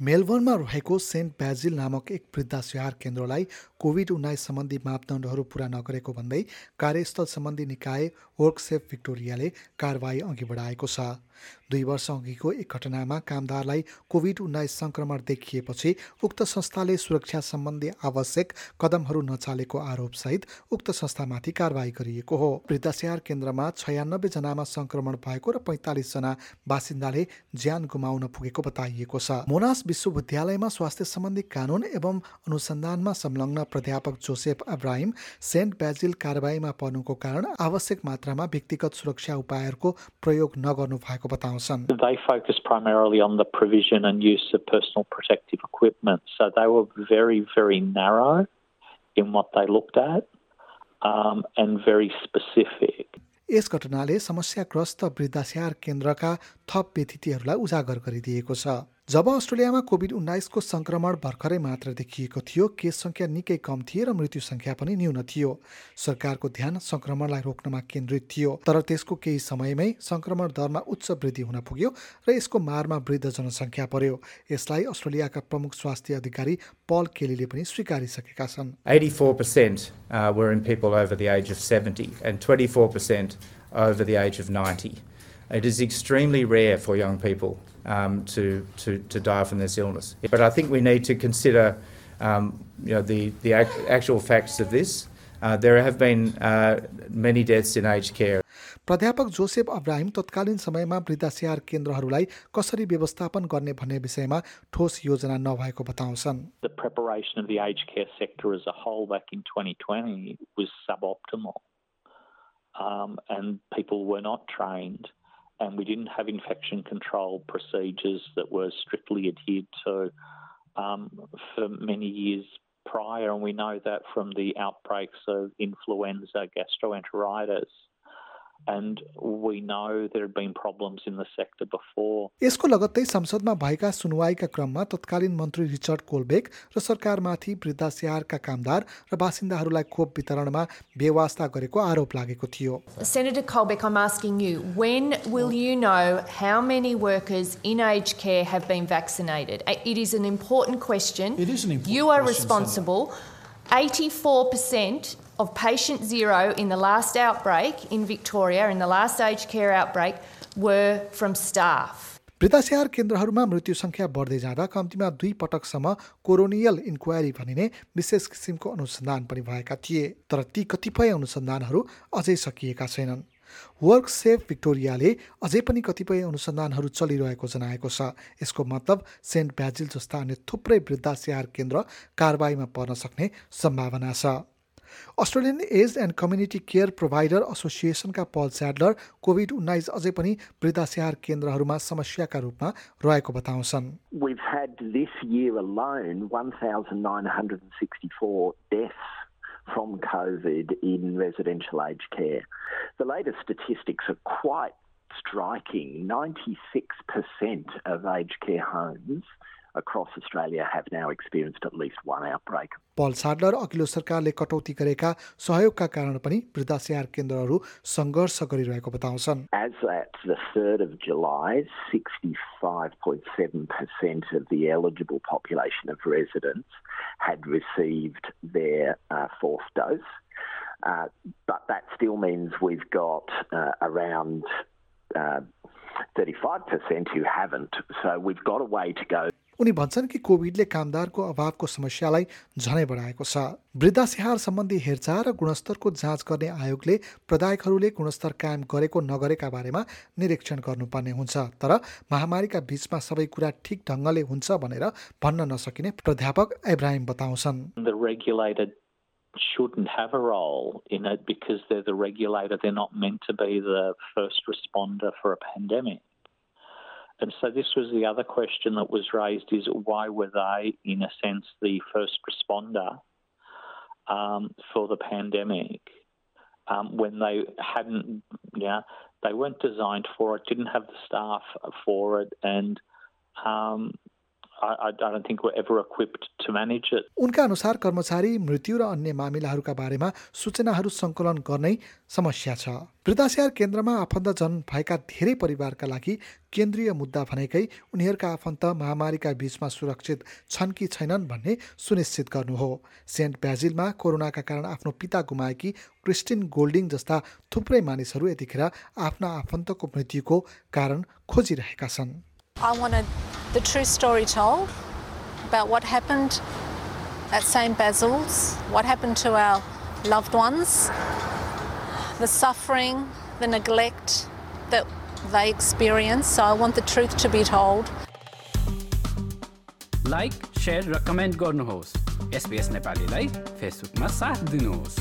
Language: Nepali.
मेलबर्नमा रहेको सेन्ट ब्याजिल नामक एक वृद्धास्याहार केन्द्रलाई कोभिड उन्नाइस सम्बन्धी मापदण्डहरू पूरा नगरेको भन्दै कार्यस्थल सम्बन्धी निकाय वर्कसेफ भिक्टोरियाले कारवाही अघि बढाएको छ। दुई वर्ष अघिको एक घटनामा कामदारलाई कोभिड उन्नाइस सङ्क्रमण देखिएपछि उक्त संस्थाले सुरक्षा सम्बन्धी आवश्यक कदमहरू नचालेको आरोपसहित उक्त संस्थामाथि कारवाही गरिएको हो। वृद्धास्याहार केन्द्रमा छयानब्बे जनामा सङ्क्रमण भएको र पैँतालिसजना बासिन्दाले ज्यान गुमाउन पुगेको बताइएको छ। मोनास विश्वविद्यालयमा स्वास्थ्य सम्बन्धी कानुन एवं अनुसन्धानमा संलग्न प्राध्यापक जोसेफ अब्राहिम सेन्ट ब्याजिल कारवाहीमा पर्नुको कारण आवश्यक मात्रामा व्यक्तिगत सुरक्षा उपायहरूको प्रयोग नगर्नु भएको बताउँछन् They focused primarily on the provision and use of personal protective equipment. So they were very, very narrow in what they looked at um, and very specific. यस घटनाले समस्याग्रस्त वृद्धास्याहार केन्द्रका थप व्यतिथिहरूलाई उजागर गरिदिएको छ। जब अस्ट्रेलियामा कोभिड उन्नाइसको सङ्क्रमण भर्खरै मात्र देखिएको थियो केस सङ्ख्या निकै कम थिए र मृत्यु सङ्ख्या पनि न्यून थियो। सरकारको ध्यान सङ्क्रमणलाई रोक्नमा केन्द्रित थियो तर त्यसको केही समयमै सङ्क्रमण दरमा उच्च वृद्धि हुन पुग्यो र यसको मारमा वृद्ध जनसङ्ख्या पर्यो यसलाई अस्ट्रेलियाका प्रमुख स्वास्थ्य अधिकारी पल केलीले पनि स्वीकारिसकेका छन्। 84% uh, were in people over the age of 70 and 24% over the age of 90. It is extremely rare for young people um, to, to, to die from this illness. But I think we need to consider um, you know, the, the act- actual facts of this. Uh, there have been uh, many deaths in aged care. प्राध्यापक जोसेफ अब्राहिम तत्कालीन समयमा वृद्धास्याहार केन्द्रहरूलाई कसरी व्यवस्थापन गर्ने भन्ने विषयमा ठोस योजना नभएको बताउँछन् The preparation of the aged care sector as a whole back in 2020 was suboptimal. Um, and people were not trained, and we didn't have infection control procedures that were strictly adhered to um, for many years prior. And we know that from the outbreaks of influenza, gastroenteritis And we know there had been problems in the sector before. यसको लगत्तै संसदमा भएका सुनवाईका क्रममा तत्कालीन मन्त्री रिचर्ड कोलबेक र सरकारमाथि वृद्धास्याहारका कामदार र बासिन्दाहरूलाई खोप वितरणमा बेवास्ता गरेको आरोप लागेको थियो Senator Colbeck, I'm asking you, when will you know how many workers in aged care have been vaccinated? Uh, It is an important question. It is an important You are question, responsible. 84% of patient zero in the last outbreak in Victoria, in the last aged care outbreak, were from staff. वृद्धास्याहार केन्द्रहरूमा मृत्यु सङ्ख्या बढ्दै जाँदा कम्तीमा दुई पटकसम्म कोरोनियल इन्क्वायरी भनिने विशेष किसिमको अनुसन्धान पनि भएका थिए तर ती कतिपय अनुसन्धानहरू अझै सकिएका छैनन् वर्क सेफ भिक्टोरियाले अझै पनि कतिपय अनुसन्धानहरू चलिरहेको जनाएको छ यसको मतलब सेन्ट ब्याजिल जस्ता अन्य थुप्रै वृद्धास्याहार केन्द्र कारवाहीमा पर्न सक्ने सम्भावना छ Australian age and community care provider एसोसिएसनका Paul Sadler covid उन्नाइस अझै पनि वृद्धास्याहार केन्द्रहरूमा समस्याका रूपमा रहेको बताउँछन् We've had this year alone 1,964 deaths from COVID in residential aged care. The latest statistics are quite striking. 96% of aged care homes across Australia have now experienced at least one outbreak. पल साडलर अघिल्लो सरकारले कटौती गरेका सहयोगका कारण पनि वृद्धास्याहार केन्द्रहरू सङ्घर्ष गरिरहेको बताउँछन् As at the 3rd of July, 65.7% of the eligible population of residents had received their uh, fourth dose. Uh, but that still means we've got uh, around uh, 35% who haven't. So we've got a way to go. उनी भन्छन् कि कोभिडले कामदारको अभावको समस्यालाई झनै बढाएको छ वृद्धास्याहार सम्बन्धी हेरचाह र गुणस्तरको जाँच गर्ने आयोगले प्रदायकहरूले गुणस्तर कायम गरेको नगरेका बारेमा निरीक्षण गर्नुपर्ने हुन्छ तर महामारीका बीचमा सबै कुरा ठिक ढङ्गले हुन्छ भनेर भन्न नसकिने प्राध्यापक इब्राहिम बताउँछन् shouldn't have a role in it because they're the regulator. They're not meant to be the first responder for a pandemic. And so this was the other question that was raised is why were they, in a sense, the first responder um, for the pandemic? Um, when they hadn't, yeah, they weren't designed for it, didn't have the staff for it, and um, उनका अनुसार कर्मचारी मृत्यु र अन्य मामिलाहरूका बारेमा सूचनाहरू सङ्कलन गर्नै समस्या छ। वृद्धाश्यार केन्द्रमा आफन्तजन भएका धेरै परिवारका लागि केन्द्रीय मुद्दा भनेकै उनीहरूका आफन्त महामारीका बीचमा सुरक्षित छन् कि छैनन् भन्ने सुनिश्चित गर्नु हो। सेन्ट ब्याजिलमा कोरोनाका कारण आफ्नो पिता गुमाएकी क्रिस्टिन गोल्डिङ जस्ता थुप्रै मानिसहरू यतिखेर आफ्ना आफन्तको मृत्युको कारण खोजिरहेका छन्। the true story told about what happened at St Basil's, what happened to our loved ones, the suffering, the neglect that they experienced. So I want the truth to be told. Like share र कमेन्ट गर्नुहोस् एसपिएस नेपालीलाई फेसबुकमा साथ दिनुहोस्